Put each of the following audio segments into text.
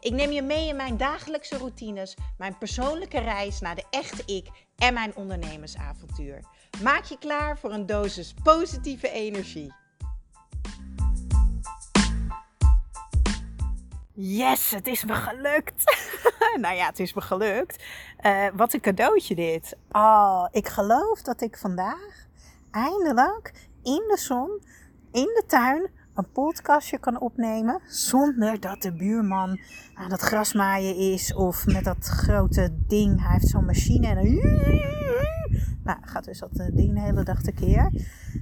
Ik neem je mee in mijn dagelijkse routines, mijn persoonlijke reis naar de echte ik en mijn ondernemersavontuur. Maak je klaar voor een dosis positieve energie. Yes, het is me gelukt. nou ja, het is me gelukt. Uh, wat een cadeautje dit. Oh, ik geloof dat ik vandaag eindelijk in de zon, in de tuin, een podcastje kan opnemen zonder dat de buurman aan het grasmaaien is of met dat grote ding. Hij heeft zo'n machine en. Nou, gaat dus dat eh, ding de hele dag tekeer.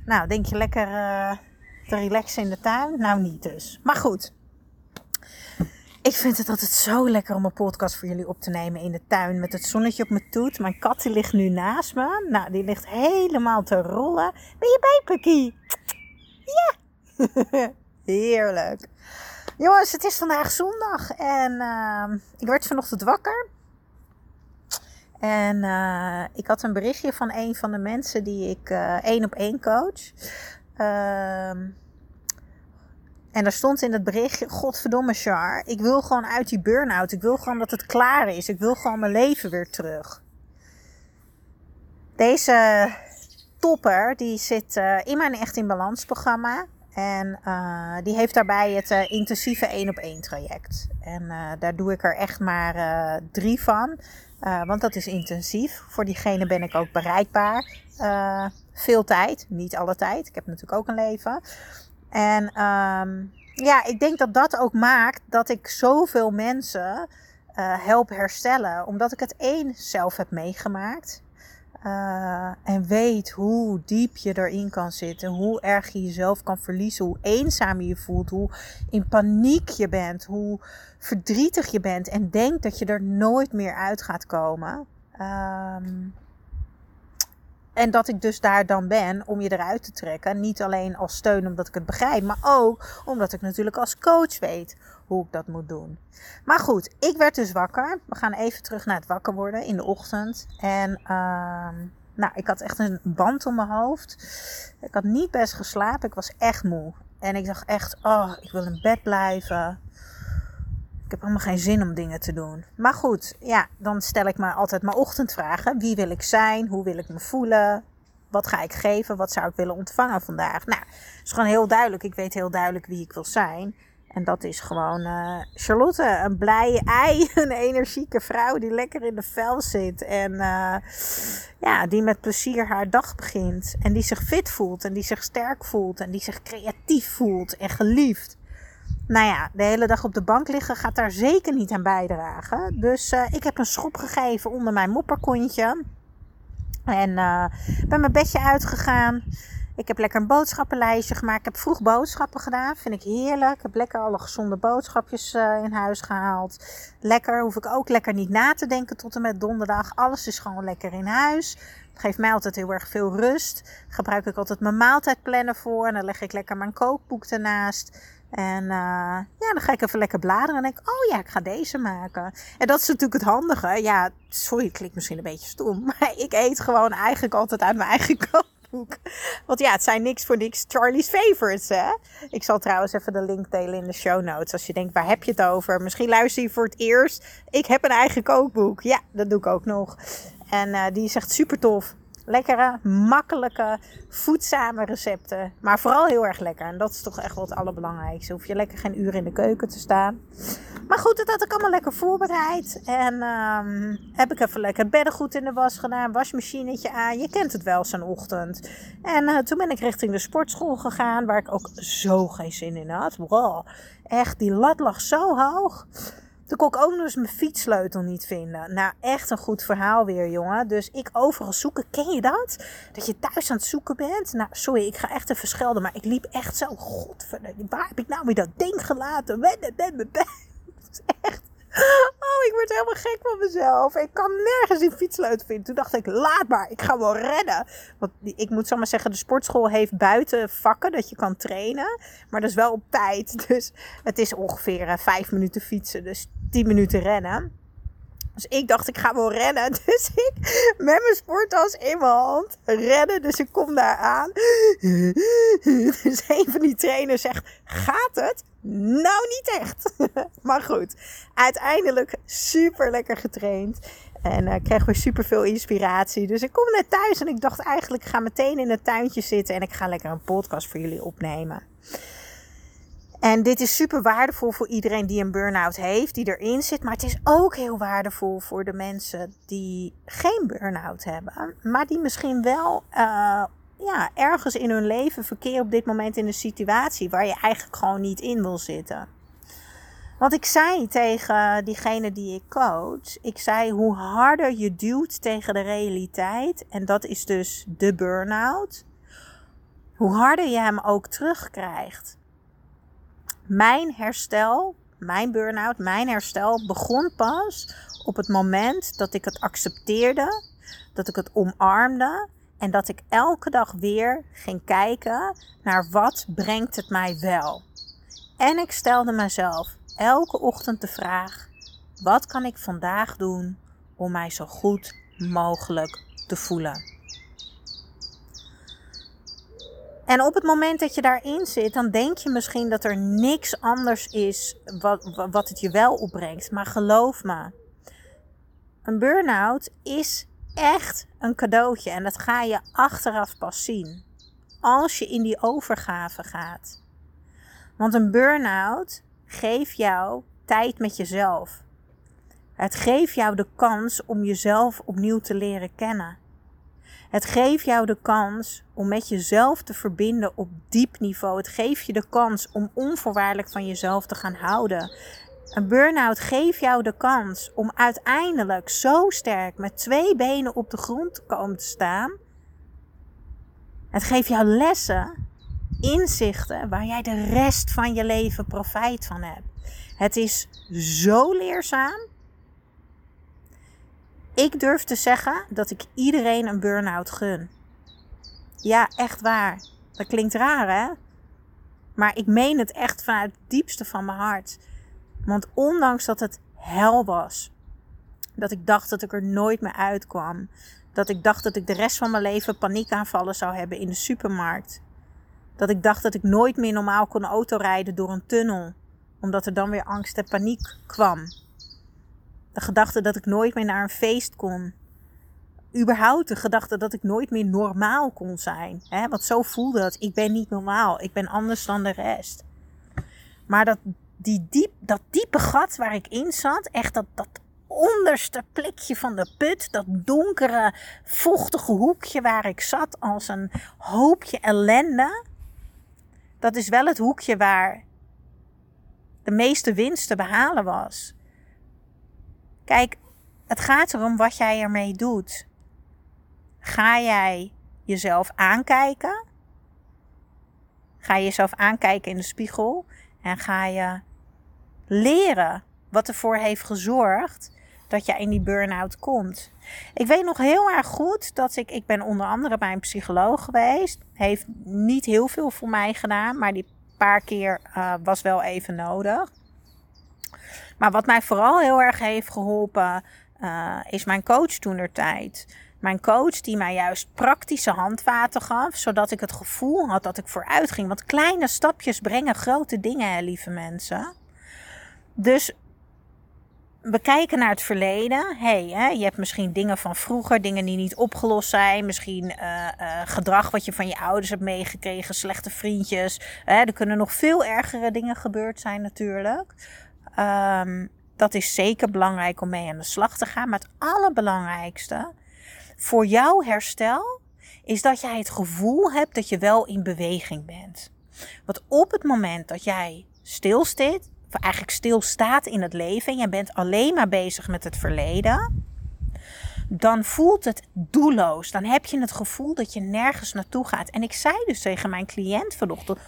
Nou, denk je lekker uh, te relaxen in de tuin? Nou, niet dus. Maar goed. Ik vind het altijd zo lekker om een podcast voor jullie op te nemen in de tuin met het zonnetje op mijn toet. Mijn kat die ligt nu naast me. Nou, die ligt helemaal te rollen. Ben je bij, Pukkie? Ja! Heerlijk. Jongens, het is vandaag zondag en uh, ik werd vanochtend wakker. En uh, ik had een berichtje van een van de mensen die ik uh, één op één coach. Ehm, en daar stond in het berichtje: Godverdomme, Char. Ik wil gewoon uit die burn-out. Ik wil gewoon dat het klaar is. Ik wil gewoon mijn leven weer terug. Deze topper die zit uh, in mijn Echt in Balans programma. En uh, die heeft daarbij het uh, intensieve 1 op 1 traject. En uh, daar doe ik er echt maar drie van. want dat is intensief. Voor diegene ben ik ook bereikbaar. veel tijd, niet alle tijd. Ik heb natuurlijk ook een leven. En um, ja, ik denk dat dat ook maakt dat ik zoveel mensen help herstellen. Omdat ik het één zelf heb meegemaakt. Uh, en weet hoe diep je erin kan zitten, hoe erg je jezelf kan verliezen, hoe eenzaam je je voelt, hoe in paniek je bent, hoe verdrietig je bent en denkt dat je er nooit meer uit gaat komen. Um, en dat ik dus daar dan ben om je eruit te trekken. Niet alleen als steun omdat ik het begrijp, maar ook omdat ik natuurlijk als coach weet hoe ik dat moet doen. Maar goed, ik werd dus wakker. We gaan even terug naar het wakker worden in de ochtend. En uh, nou, ik had echt een band om mijn hoofd. Ik had niet best geslapen. Ik was echt moe. En ik dacht echt, oh, ik wil in bed blijven. Ik heb helemaal geen zin om dingen te doen. Maar goed, ja, dan stel ik me altijd mijn ochtendvragen. Wie wil ik zijn? Hoe wil ik me voelen? Wat ga ik geven? Wat zou ik willen ontvangen vandaag? Nou, het is gewoon heel duidelijk. Ik weet heel duidelijk wie ik wil zijn. En dat is gewoon uh, Charlotte, een blije ei, een energieke vrouw die lekker in de vel zit. En uh, ja, die met plezier haar dag begint. En die zich fit voelt en die zich sterk voelt en die zich creatief voelt en geliefd. Nou ja, de hele dag op de bank liggen gaat daar zeker niet aan bijdragen. Dus uh, ik heb een schop gegeven onder mijn mopperkontje. En uh, ben mijn bedje uitgegaan. Ik heb lekker een boodschappenlijstje gemaakt. Ik heb vroeg boodschappen gedaan. Vind ik heerlijk. Ik heb lekker alle gezonde boodschapjes uh, in huis gehaald. Lekker. Hoef ik ook lekker niet na te denken tot en met donderdag. Alles is gewoon lekker in huis. Het geeft mij altijd heel erg veel rust. Gebruik ik altijd mijn maaltijdplannen voor. En dan leg ik lekker mijn kookboek ernaast. En uh, ja, dan ga ik even lekker bladeren en denk, oh ja, ik ga deze maken. En dat is natuurlijk het handige. Ja, sorry, het klinkt misschien een beetje stom. Maar ik eet gewoon eigenlijk altijd uit mijn eigen kookboek. Want ja, het zijn niks voor niks Charlie's Favorites, hè. Ik zal trouwens even de link delen in de show notes. Als je denkt, waar heb je het over? Misschien luister je voor het eerst. Ik heb een eigen kookboek. Ja, dat doe ik ook nog. En uh, die is echt super tof. Lekkere, makkelijke, voedzame recepten. Maar vooral heel erg lekker. En dat is toch echt wel het allerbelangrijkste. Hoef je lekker geen uur in de keuken te staan. Maar goed, dat had ik allemaal lekker voorbereid. En um, heb ik even lekker beddengoed in de was gedaan. Wasmachinetje aan. Je kent het wel zo'n ochtend. En uh, toen ben ik richting de sportschool gegaan. Waar ik ook zo geen zin in had. Wow, echt, die lat lag zo hoog. Toen kon ik ook nog eens mijn fietssleutel niet vinden. Nou, echt een goed verhaal weer, jongen. Dus ik overal zoeken. Ken je dat? Dat je thuis aan het zoeken bent? Nou, sorry, ik ga echt even schelden. Maar ik liep echt zo. Godverdomme, waar heb ik nou weer dat ding gelaten? Echt. Oh, ik word helemaal gek van mezelf. Ik kan nergens die fietssleutel vinden. Toen dacht ik, laat maar, ik ga wel redden. Want ik moet zo maar zeggen, de sportschool heeft buiten vakken dat je kan trainen. Maar dat is wel op tijd. Dus het is ongeveer uh, vijf minuten fietsen, dus tien minuten rennen. Dus ik dacht, ik ga wel rennen. Dus ik met mijn sporttas in mijn hand rennen. Dus ik kom daar aan. Dus een van die trainers zegt, gaat het? Nou, niet echt. Maar goed, uiteindelijk super lekker getraind. En uh, kreeg weer super veel inspiratie. Dus ik kom net thuis en ik dacht eigenlijk, ik ga meteen in het tuintje zitten. En ik ga lekker een podcast voor jullie opnemen. En dit is super waardevol voor iedereen die een burn-out heeft, die erin zit. Maar het is ook heel waardevol voor de mensen die geen burn-out hebben. Maar die misschien wel uh, ja, ergens in hun leven verkeren op dit moment in een situatie waar je eigenlijk gewoon niet in wil zitten. Want ik zei tegen diegene die ik coach, ik zei hoe harder je duwt tegen de realiteit, en dat is dus de burn-out, hoe harder je hem ook terugkrijgt. Mijn herstel, mijn burn-out, mijn herstel begon pas op het moment dat ik het accepteerde, dat ik het omarmde en dat ik elke dag weer ging kijken naar wat brengt het mij wel. En ik stelde mezelf elke ochtend de vraag: wat kan ik vandaag doen om mij zo goed mogelijk te voelen? En op het moment dat je daarin zit, dan denk je misschien dat er niks anders is wat, wat het je wel opbrengt. Maar geloof me, een burn-out is echt een cadeautje. En dat ga je achteraf pas zien. Als je in die overgave gaat. Want een burn-out geeft jou tijd met jezelf. Het geeft jou de kans om jezelf opnieuw te leren kennen. Het geeft jou de kans om met jezelf te verbinden op diep niveau. Het geeft je de kans om onvoorwaardelijk van jezelf te gaan houden. Een burn-out geeft jou de kans om uiteindelijk zo sterk met twee benen op de grond te komen te staan. Het geeft jou lessen, inzichten waar jij de rest van je leven profijt van hebt. Het is zo leerzaam. Ik durf te zeggen dat ik iedereen een burn-out gun. Ja, echt waar. Dat klinkt raar, hè? Maar ik meen het echt vanuit het diepste van mijn hart. Want ondanks dat het hel was, dat ik dacht dat ik er nooit meer uitkwam, dat ik dacht dat ik de rest van mijn leven paniekaanvallen zou hebben in de supermarkt, dat ik dacht dat ik nooit meer normaal kon autorijden door een tunnel, omdat er dan weer angst en paniek kwam. De gedachte dat ik nooit meer naar een feest kon. Überhaupt de gedachte dat ik nooit meer normaal kon zijn. Hè? Want zo voelde het. Ik ben niet normaal. Ik ben anders dan de rest. Maar dat, die diep, dat diepe gat waar ik in zat, echt dat, dat onderste plekje van de put, dat donkere, vochtige hoekje waar ik zat als een hoopje ellende. Dat is wel het hoekje waar de meeste winst te behalen was. Kijk, het gaat erom wat jij ermee doet. Ga jij jezelf aankijken? Ga je jezelf aankijken in de spiegel en ga je leren wat ervoor heeft gezorgd dat je in die burn-out komt. Ik weet nog heel erg goed dat ik, ik ben onder andere bij een psycholoog geweest. Heeft niet heel veel voor mij gedaan, maar die paar keer uh, was wel even nodig. Maar wat mij vooral heel erg heeft geholpen, uh, is mijn coach toen er tijd. Mijn coach die mij juist praktische handvaten gaf, zodat ik het gevoel had dat ik vooruit ging. Want kleine stapjes brengen grote dingen, hè, lieve mensen. Dus we kijken naar het verleden. hey, hè, je hebt misschien dingen van vroeger, dingen die niet opgelost zijn. Misschien uh, uh, gedrag wat je van je ouders hebt meegekregen, slechte vriendjes. Er kunnen nog veel ergere dingen gebeurd zijn natuurlijk. Um, dat is zeker belangrijk om mee aan de slag te gaan. Maar het allerbelangrijkste voor jouw herstel is dat jij het gevoel hebt dat je wel in beweging bent. Want op het moment dat jij stilstaat, of eigenlijk stilstaat in het leven en je bent alleen maar bezig met het verleden, dan voelt het doelloos. Dan heb je het gevoel dat je nergens naartoe gaat. En ik zei dus tegen mijn cliënt vanochtend.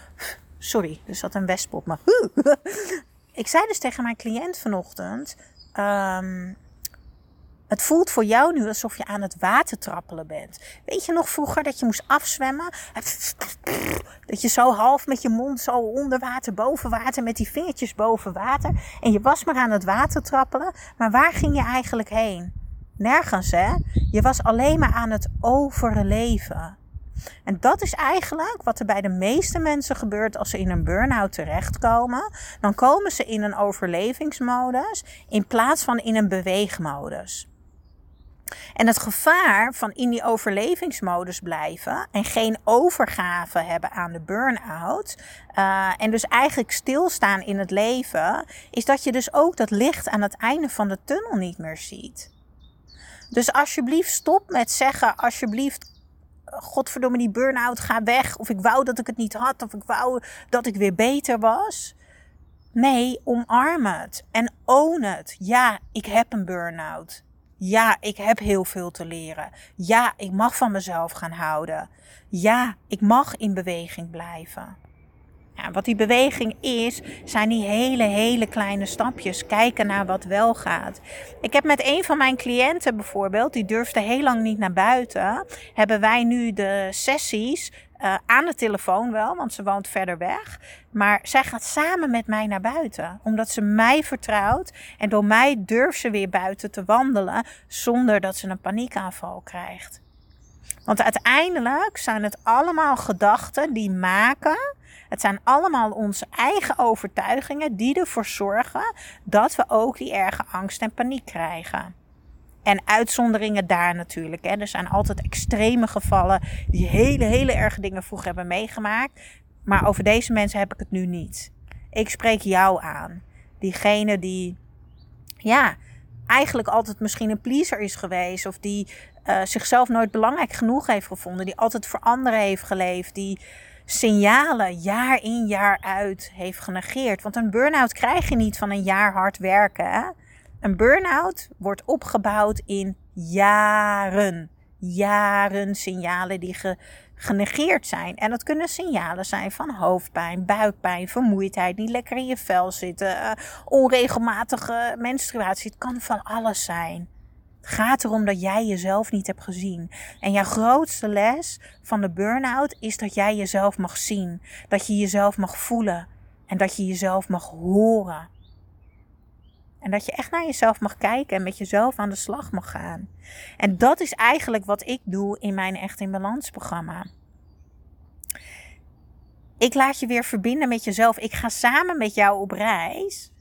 Sorry, er zat een wesp op me. Ik zei dus tegen mijn cliënt vanochtend: ehm, het voelt voor jou nu alsof je aan het water trappelen bent. Weet je nog vroeger dat je moest afzwemmen? Dat je zo half met je mond zo onder water, boven water, met die vingertjes boven water. En je was maar aan het water trappelen. Maar waar ging je eigenlijk heen? Nergens, hè? Je was alleen maar aan het overleven. En dat is eigenlijk wat er bij de meeste mensen gebeurt als ze in een burn-out terechtkomen. Dan komen ze in een overlevingsmodus in plaats van in een beweegmodus. En het gevaar van in die overlevingsmodus blijven en geen overgave hebben aan de burn-out. Uh, en dus eigenlijk stilstaan in het leven, is dat je dus ook dat licht aan het einde van de tunnel niet meer ziet. Dus alsjeblieft stop met zeggen, alsjeblieft, godverdomme die burn-out, ga weg. Of ik wou dat ik het niet had, of ik wou dat ik weer beter was. Nee, omarm het en own het. Ja, ik heb een burn-out. Ja, ik heb heel veel te leren. Ja, ik mag van mezelf gaan houden. Ja, ik mag in beweging blijven. Wat die beweging is, zijn die hele, hele kleine stapjes. Kijken naar wat wel gaat. Ik heb met een van mijn cliënten bijvoorbeeld, die durfde heel lang niet naar buiten. Hebben wij nu de sessies uh, aan de telefoon wel, want ze woont verder weg. Maar zij gaat samen met mij naar buiten. Omdat ze mij vertrouwt. En door mij durft ze weer buiten te wandelen. Zonder dat ze een paniekaanval krijgt. Want uiteindelijk zijn het allemaal gedachten die maken. Het zijn allemaal onze eigen overtuigingen die ervoor zorgen dat we ook die erge angst en paniek krijgen. En uitzonderingen daar natuurlijk. Hè. Er zijn altijd extreme gevallen die hele, hele erge dingen vroeger hebben meegemaakt. Maar over deze mensen heb ik het nu niet. Ik spreek jou aan. Diegene die, ja, eigenlijk altijd misschien een pleaser is geweest. Of die uh, zichzelf nooit belangrijk genoeg heeft gevonden. Die altijd voor anderen heeft geleefd. Die signalen jaar in jaar uit heeft genegeerd. Want een burn-out krijg je niet van een jaar hard werken. Een burn-out wordt opgebouwd in jaren. Jaren signalen die genegeerd zijn. En dat kunnen signalen zijn van hoofdpijn, buikpijn, vermoeidheid, niet lekker in je vel zitten, uh, onregelmatige menstruatie. Het kan van alles zijn. Het gaat erom dat jij jezelf niet hebt gezien. En jouw grootste les van de burn-out is dat jij jezelf mag zien. Dat je jezelf mag voelen. En dat je jezelf mag horen. En dat je echt naar jezelf mag kijken en met jezelf aan de slag mag gaan. En dat is eigenlijk wat ik doe in mijn Echt in Balans programma. Ik laat je weer verbinden met jezelf. Ik ga samen met jou op reis.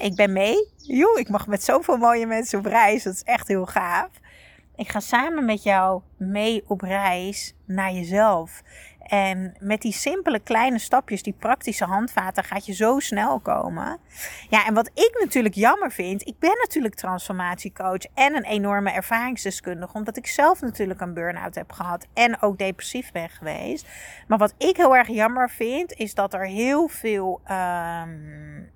Ik ben mee. Joe, ik mag met zoveel mooie mensen op reis. Dat is echt heel gaaf. Ik ga samen met jou mee op reis naar jezelf. En met die simpele kleine stapjes, die praktische handvaten, gaat je zo snel komen. Ja, en wat ik natuurlijk jammer vind, ik ben natuurlijk transformatiecoach en een enorme ervaringsdeskundige, omdat ik zelf natuurlijk een burn-out heb gehad en ook depressief ben geweest. Maar wat ik heel erg jammer vind, is dat er heel veel. Um,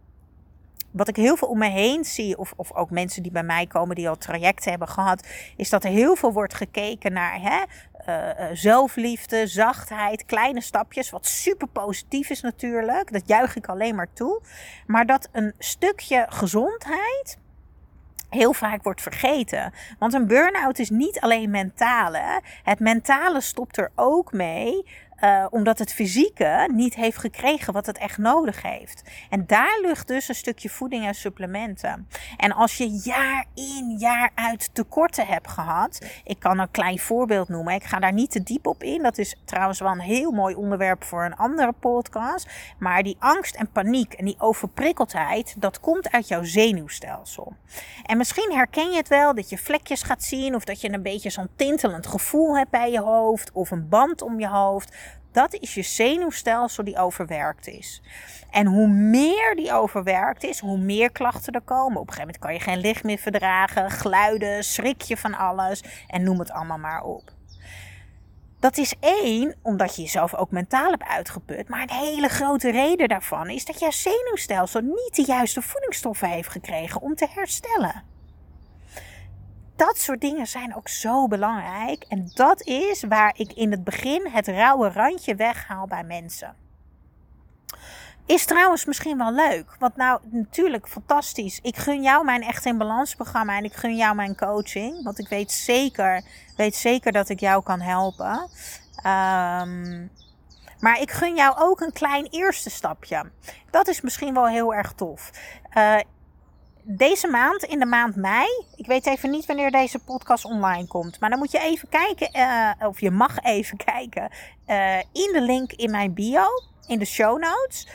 wat ik heel veel om me heen zie, of, of ook mensen die bij mij komen die al trajecten hebben gehad, is dat er heel veel wordt gekeken naar hè, uh, zelfliefde, zachtheid, kleine stapjes, wat super positief is natuurlijk. Dat juich ik alleen maar toe. Maar dat een stukje gezondheid heel vaak wordt vergeten. Want een burn-out is niet alleen mentale. Het mentale stopt er ook mee uh, omdat het fysieke niet heeft gekregen wat het echt nodig heeft. En daar ligt dus een stukje voeding en supplementen. En als je jaar in, jaar uit tekorten hebt gehad. Ik kan een klein voorbeeld noemen. Ik ga daar niet te diep op in. Dat is trouwens wel een heel mooi onderwerp voor een andere podcast. Maar die angst en paniek en die overprikkeldheid, dat komt uit jouw zenuwstelsel. En misschien herken je het wel dat je vlekjes gaat zien. Of dat je een beetje zo'n tintelend gevoel hebt bij je hoofd. Of een band om je hoofd. Dat is je zenuwstelsel die overwerkt is. En hoe meer die overwerkt is, hoe meer klachten er komen. Op een gegeven moment kan je geen licht meer verdragen, geluiden, schrik je van alles en noem het allemaal maar op. Dat is één, omdat je jezelf ook mentaal hebt uitgeput. Maar een hele grote reden daarvan is dat je zenuwstelsel niet de juiste voedingsstoffen heeft gekregen om te herstellen dat soort dingen zijn ook zo belangrijk. En dat is waar ik in het begin het rauwe randje weghaal bij mensen. Is trouwens misschien wel leuk. Want nou, natuurlijk fantastisch. Ik gun jou mijn Echt in Balans programma en ik gun jou mijn coaching. Want ik weet zeker, weet zeker dat ik jou kan helpen. Um, maar ik gun jou ook een klein eerste stapje. Dat is misschien wel heel erg tof. Uh, deze maand, in de maand mei, ik weet even niet wanneer deze podcast online komt, maar dan moet je even kijken, uh, of je mag even kijken, uh, in de link in mijn bio, in de show notes,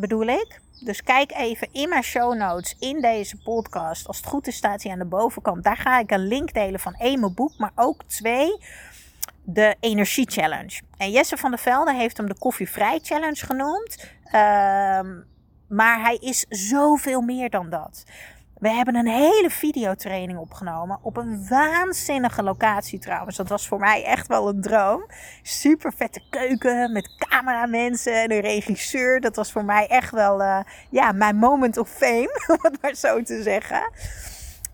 bedoel ik. Dus kijk even in mijn show notes in deze podcast. Als het goed is, staat hij aan de bovenkant. Daar ga ik een link delen van één boek, maar ook twee de Energie Challenge. En Jesse van der Velde heeft hem de Koffievrij Challenge genoemd. Ehm, maar hij is zoveel meer dan dat. We hebben een hele videotraining opgenomen. Op een waanzinnige locatie trouwens. Dat was voor mij echt wel een droom. Super vette keuken met cameramensen en een regisseur. Dat was voor mij echt wel uh, ja, mijn moment of fame. Om het maar zo te zeggen.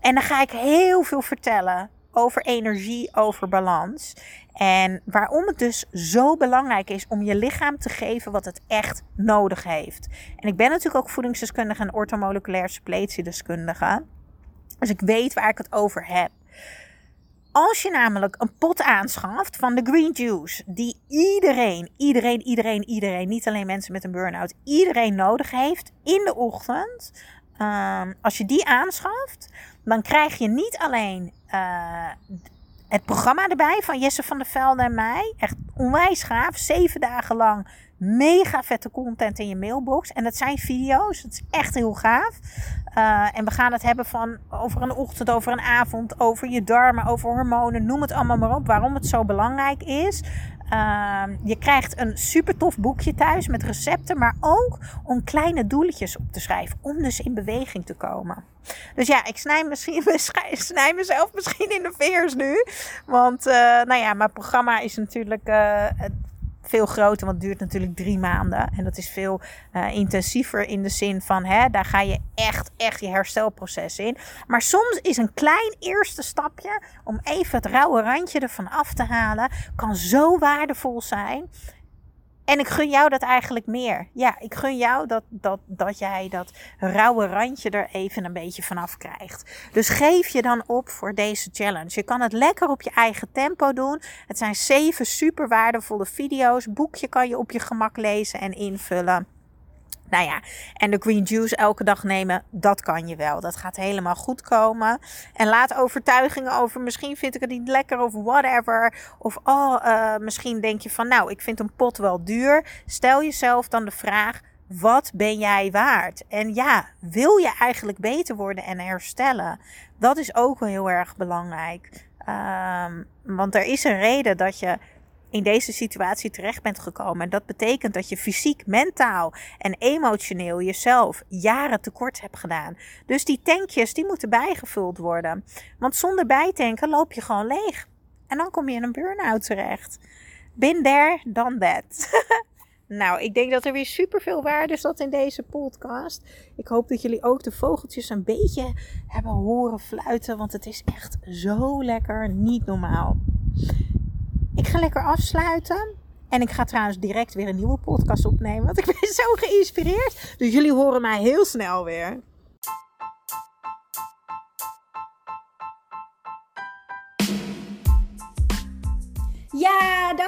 En dan ga ik heel veel vertellen over energie, over balans. En waarom het dus zo belangrijk is om je lichaam te geven wat het echt nodig heeft. En ik ben natuurlijk ook voedingsdeskundige en ortomoleculair suppletiedeskundige. Dus ik weet waar ik het over heb. Als je namelijk een pot aanschaft van de green juice, die iedereen, iedereen, iedereen, iedereen, niet alleen mensen met een burn-out, iedereen nodig heeft in de ochtend. Um, als je die aanschaft, dan krijg je niet alleen uh, het programma erbij van Jesse van der Velde en mij. Echt onwijs gaaf. Zeven dagen lang mega vette content in je mailbox. En dat zijn video's. Dat is echt heel gaaf. Uh, en we gaan het hebben van over een ochtend, over een avond, over je darmen, over hormonen. Noem het allemaal maar op. Waarom het zo belangrijk is. Uh, je krijgt een super tof boekje thuis met recepten, maar ook om kleine doeletjes op te schrijven. Om dus in beweging te komen. Dus ja, ik snij, misschien, snij mezelf misschien in de vingers nu. Want uh, nou ja, mijn programma is natuurlijk uh, veel groter, want het duurt natuurlijk drie maanden. En dat is veel uh, intensiever in de zin van, hè, daar ga je echt, echt je herstelproces in. Maar soms is een klein eerste stapje om even het rauwe randje ervan af te halen, kan zo waardevol zijn. En ik gun jou dat eigenlijk meer. Ja, ik gun jou dat, dat, dat jij dat rauwe randje er even een beetje vanaf krijgt. Dus geef je dan op voor deze challenge. Je kan het lekker op je eigen tempo doen. Het zijn zeven super waardevolle video's. Boekje kan je op je gemak lezen en invullen. Nou ja, en de green juice elke dag nemen, dat kan je wel. Dat gaat helemaal goed komen. En laat overtuigingen over, misschien vind ik het niet lekker of whatever. Of oh, uh, misschien denk je van, nou, ik vind een pot wel duur. Stel jezelf dan de vraag, wat ben jij waard? En ja, wil je eigenlijk beter worden en herstellen? Dat is ook wel heel erg belangrijk. Um, want er is een reden dat je in deze situatie terecht bent gekomen. En dat betekent dat je fysiek, mentaal en emotioneel jezelf jaren tekort hebt gedaan. Dus die tankjes die moeten bijgevuld worden. Want zonder bijtanken loop je gewoon leeg. En dan kom je in een burn-out terecht. Bin there, dan that. nou, ik denk dat er weer super veel waarde zat in deze podcast. Ik hoop dat jullie ook de vogeltjes een beetje hebben horen fluiten. Want het is echt zo lekker, niet normaal. Ik ga lekker afsluiten. En ik ga trouwens direct weer een nieuwe podcast opnemen. Want ik ben zo geïnspireerd. Dus jullie horen mij heel snel weer.